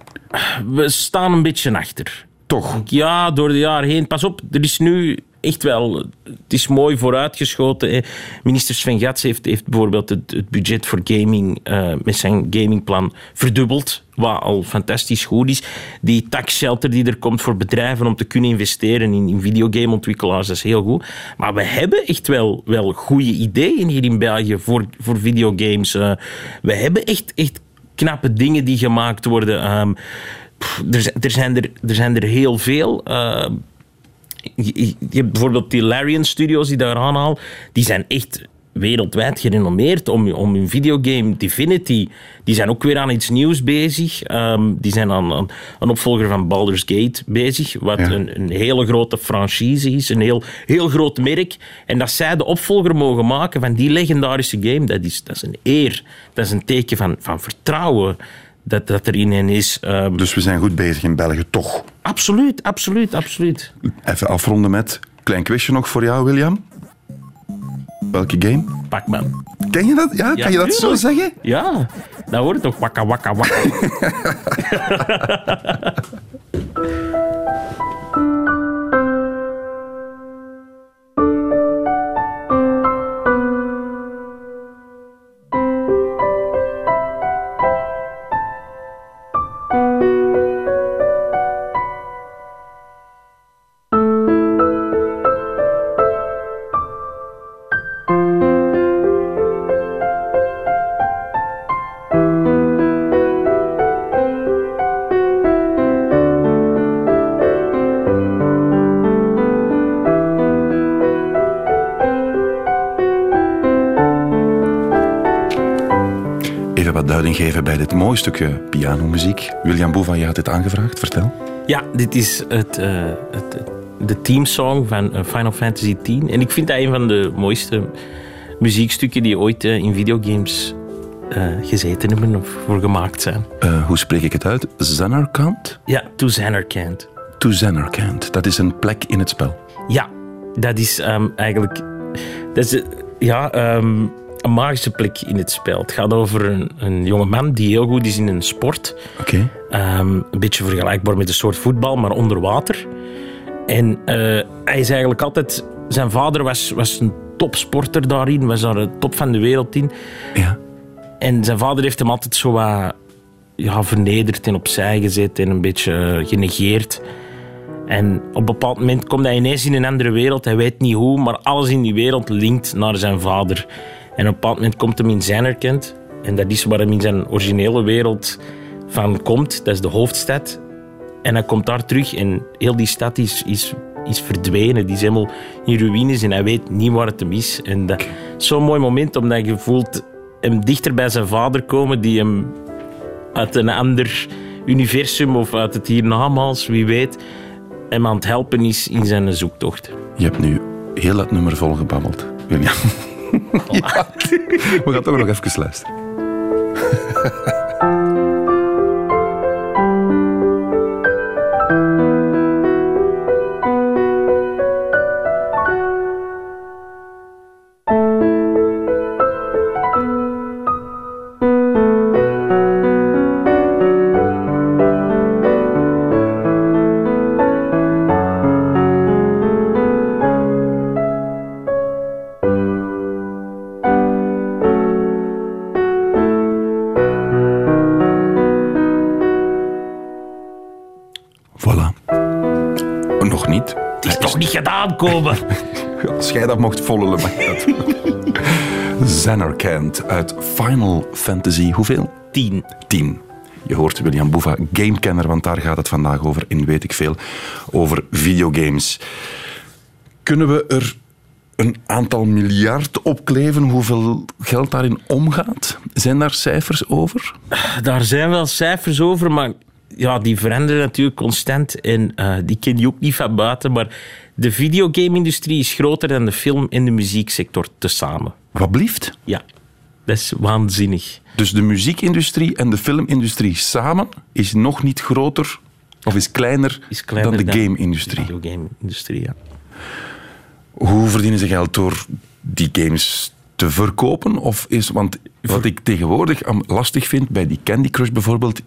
We staan een beetje achter. Toch? Ja, door de jaren heen. Pas op, er is nu echt wel... Het is mooi vooruitgeschoten. Minister Sven Gats heeft, heeft bijvoorbeeld het, budget voor gaming eh, met zijn gamingplan verdubbeld. Wat al fantastisch goed is. Die tax shelter die er komt voor bedrijven om te kunnen investeren in, in videogameontwikkelaars, dat is heel goed. Maar we hebben echt wel, wel goede ideeën hier in België voor, voor videogames. Eh, we hebben echt, echt knappe dingen die gemaakt worden. Ehm, er, zijn- er, zijn er, er zijn er heel veel. Ehm, je, hebt bijvoorbeeld die Larian Studios die daar aanhaal, die zijn echt wereldwijd gerenommeerd om, om hun videogame Divinity. Die zijn ook weer aan iets nieuws bezig. Ehm, die zijn aan, aan een opvolger van Baldur's Gate bezig, wat Ja. een, een hele grote franchise is, een heel, heel groot merk. En dat zij de opvolger mogen maken van die legendarische game, dat is, dat is een eer. Dat is een teken van, van vertrouwen dat, dat er in hen is. Ehm, Dus we zijn goed bezig in België, toch? absoluut, absoluut, absoluut. Even afronden met... Klein quizje nog voor jou, William. Welke game? Pac-Man. Ken je dat? Ja, Ja, kan je dat zo zeggen? Ja, dat hoort toch wakka wakka wakka. bij dit mooie stukje pianomuziek. William Boeva, je had dit aangevraagd. Vertel. Ja, dit is het, eh, het, de teamsong van eh, Final Fantasy X. En ik vind dat een van de mooiste muziekstukken die ooit eh, in videogames gezeten hebben of voor gemaakt zijn. Hoe spreek ik het uit? Zanarkand? Ja, To Xanarkand. To Zanarkand. Dat is een plek in het spel. Ja, dat is ehm, eigenlijk dat is, ja, ehm, een magische plek in het spel. Het gaat over een, een jonge man die heel goed is in een sport. Oké. Ehm, een beetje vergelijkbaar met een soort voetbal, maar onder water. En eh, hij is eigenlijk altijd... Zijn vader was, was een topsporter daarin, was daar de top van de wereld in. Ja. En zijn vader heeft hem altijd zo wat ja, vernederd en opzij gezet en een beetje eh, genegeerd. En op een bepaald moment komt hij ineens in een andere wereld. Hij weet niet hoe, maar alles in die wereld linkt naar zijn vader. En op een bepaald moment komt hem in zijn erkend. En dat is waar hij in zijn originele wereld van komt. Dat is de hoofdstad. En hij komt daar terug en heel die stad is, is, is verdwenen. Die is helemaal in ruïnes en hij weet niet waar het hem is. En dat zo'n mooi moment, omdat je voelt hem dichter bij zijn vader komen, die hem uit een ander universum of uit het hiernamaals, wie weet, hem aan het helpen is in zijn zoektocht. Je hebt nu heel het nummer volgebabbeld, William. Ja. We gaan toch nog even luisteren. komen? Als jij dat mocht vollen, dat. Zanarkand uit Final Fantasy. Hoeveel? Tien. Tien. Je hoort William Boeva, gamekenner, want daar gaat het vandaag over in Weet ik Veel. Over videogames. Kunnen we er een aantal miljard opkleven hoeveel geld daarin omgaat? Zijn daar cijfers over? Daar zijn wel cijfers over, maar ja, die veranderen natuurlijk constant. En eh, die ken je ook niet van buiten. Maar de videogame-industrie is groter dan de film- en de muzieksector tezamen. Wat blieft? Ja, dat is waanzinnig. Dus de muziekindustrie en de filmindustrie samen is nog niet groter of is kleiner, Is kleiner dan de game-industrie. De videogame-industrie, ja. Hoe verdienen ze geld door die games te verkopen? Of is, want wat ik tegenwoordig lastig vind bij die Candy Crush bijvoorbeeld,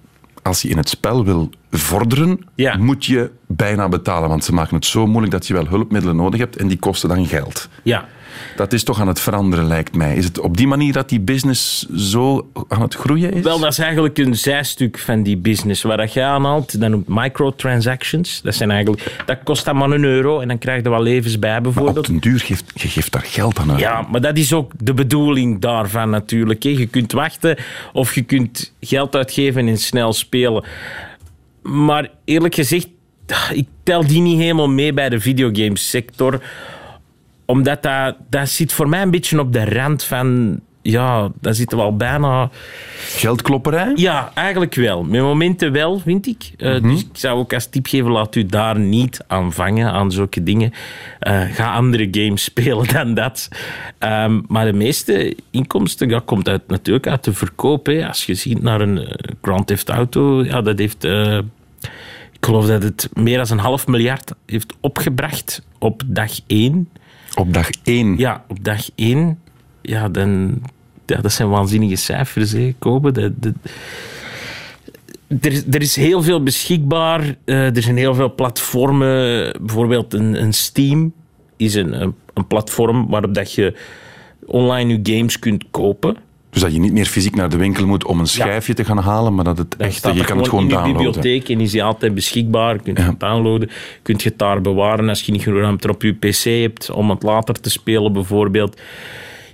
als je in het spel wil vorderen, Ja. moet je bijna betalen. Want ze maken het zo moeilijk dat je wel hulpmiddelen nodig hebt en die kosten dan geld. Ja. Dat is toch aan het veranderen, lijkt mij. Is het op die manier dat die business zo aan het groeien is? Wel, dat is eigenlijk een zijstuk van die business. Waar dat je aanhaalt, dat noemt microtransactions. Dat, zijn eigenlijk, dat kost dan maar een euro en dan krijg je wat levens bij Op bijvoorbeeld. den duur geeft je geeft daar geld aan uit. Ja, maar dat is ook de bedoeling daarvan natuurlijk. Je kunt wachten of je kunt geld uitgeven en snel spelen. Maar eerlijk gezegd, ik tel die niet helemaal mee bij de videogamesector. Omdat dat, dat zit voor mij een beetje op de rand van... Ja, daar zitten we al bijna... Geldklopperij? Ja, eigenlijk wel. Met momenten wel, vind ik. Eh, Dus ik zou ook als tip geven, laat u daar niet aan vangen, aan zulke dingen. Eh, ga andere games spelen dan dat. Ehm, maar de meeste inkomsten dat komt uit, natuurlijk uit de verkoop. Hè. Als je ziet naar een eh, Grand Theft Auto, ja, dat heeft... ik geloof dat het meer dan een half miljard heeft opgebracht op dag één. Op dag één. Ja, op dag één. Ja, dan, ja dat zijn waanzinnige cijfers, hè, Kobe. Dat, dat- er, is- er is heel veel beschikbaar. Eh, er zijn heel veel platformen. Bijvoorbeeld een, een Steam is een, een, een platform waarop dat je online je games kunt kopen. Dus dat je niet meer fysiek naar de winkel moet om een schijfje te gaan halen, maar dat het Dan echt, je kan het gewoon in je downloaden. bibliotheek en is die altijd beschikbaar. Je kunt Ja. het downloaden, kunt je het daar bewaren als je niet genoeg ruimte op je pc hebt om het later te spelen bijvoorbeeld.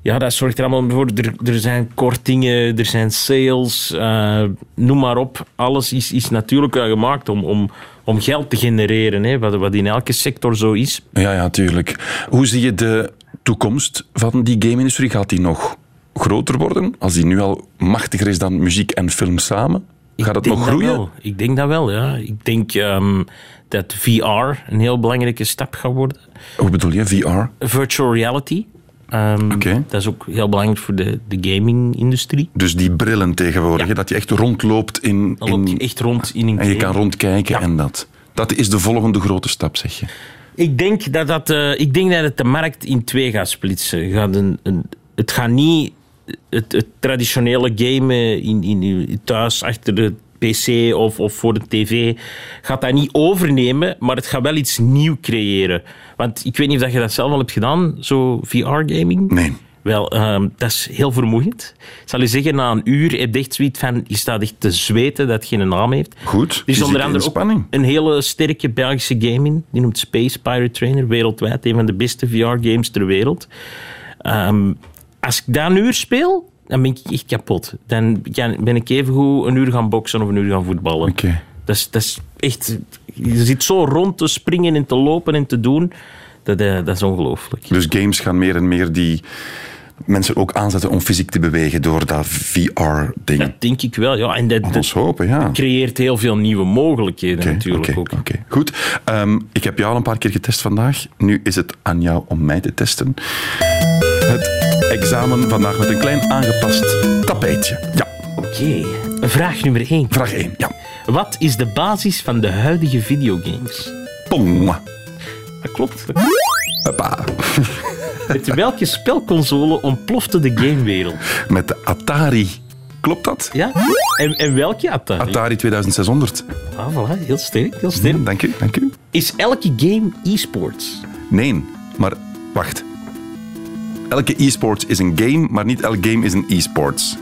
Ja, dat zorgt er allemaal voor. Er, er zijn kortingen, er zijn sales, eh, noem maar op. Alles is, is natuurlijk gemaakt om, om, om geld te genereren, hè, wat, wat in elke sector zo is. Ja, ja, tuurlijk. Hoe zie je de toekomst van die game-industrie? Gaat die nog groter worden? Als die nu al machtiger is dan muziek en film samen? Gaat het nog groeien? Ik denk dat wel, ja. Ik denk ehm, dat VR een heel belangrijke stap gaat worden. Hoe bedoel je, VR? virtual reality. Oké. Dat is ook heel belangrijk voor de, de gaming-industrie. Dus die brillen tegenwoordig, dat je echt rondloopt in... Dan loop je in echt rond in een en je kan rondkijken en dat. Dat is de volgende grote stap, zeg je. Ik denk dat, dat, eh, ik denk dat het de markt in twee gaat splitsen. Gaat een, een, het gaat niet het, het traditionele gamen in, in, uw thuis achter de pc of, of voor de tv gaat dat niet overnemen, maar het gaat wel iets nieuw creëren. Want ik weet niet of dat je dat zelf al hebt gedaan, zo VR-gaming. Nee. Wel, ehm, dat is heel vermoeiend. Ik zal je zeggen, na een uur heb je echt zoiets van... Je staat echt te zweten dat het geen naam heeft. Goed, Er is onder andere ook een hele sterke Belgische game in. Die noemt Space Pirate Trainer. Wereldwijd een van de beste VR-games ter wereld. Ehm, als ik dat een uur speel, dan ben ik echt kapot. Dan ben ik even goed een uur gaan boksen of een uur gaan voetballen. Oké. Dat, is, dat is echt... Je zit zo rond te springen en te lopen en te doen. Dat, eh, dat is ongelooflijk. Dus games gaan meer en meer die mensen ook aanzetten om fysiek te bewegen door dat VR-ding. Dat denk ik wel, ja. En dat, ons hopen, ja. creëert heel veel nieuwe mogelijkheden natuurlijk ook. oké. Goed. Ehm, ik heb jou al een paar keer getest vandaag. Nu is het aan jou om mij te testen. Het examen vandaag met een klein aangepast tapijtje. Ja, Oké, vraag nummer 1. vraag 1. Ja. Wat is de basis van de huidige videogames? Pong. Dat klopt. Hoppa. Met welke spelconsole ontplofte de gamewereld? Met de Atari. Klopt dat? Ja? En, en welke Atari? Atari 2600. Ah, voilà, heel sterk, heel sterk. Hm, dank u, dank u. Is elke game e-sports? Nee, maar wacht. Elke e-sport is een game, maar niet elk game is een e-sports.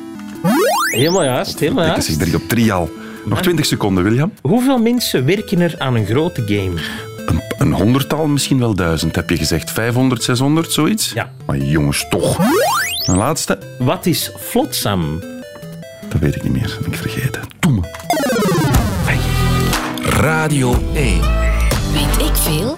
Helemaal juist, helemaal Ik juist. zeg drie op drie al. Nog 20 seconden, William. Hoeveel mensen werken er aan een grote game? Een, een honderdtal, misschien wel duizend, heb je gezegd. 500, 600, zoiets? Ja. Maar jongens, toch. Een laatste? Wat is Flotsam? Dat weet ik niet meer. Dat ik vergeten. Doe me. Radio 1. Weet ik veel?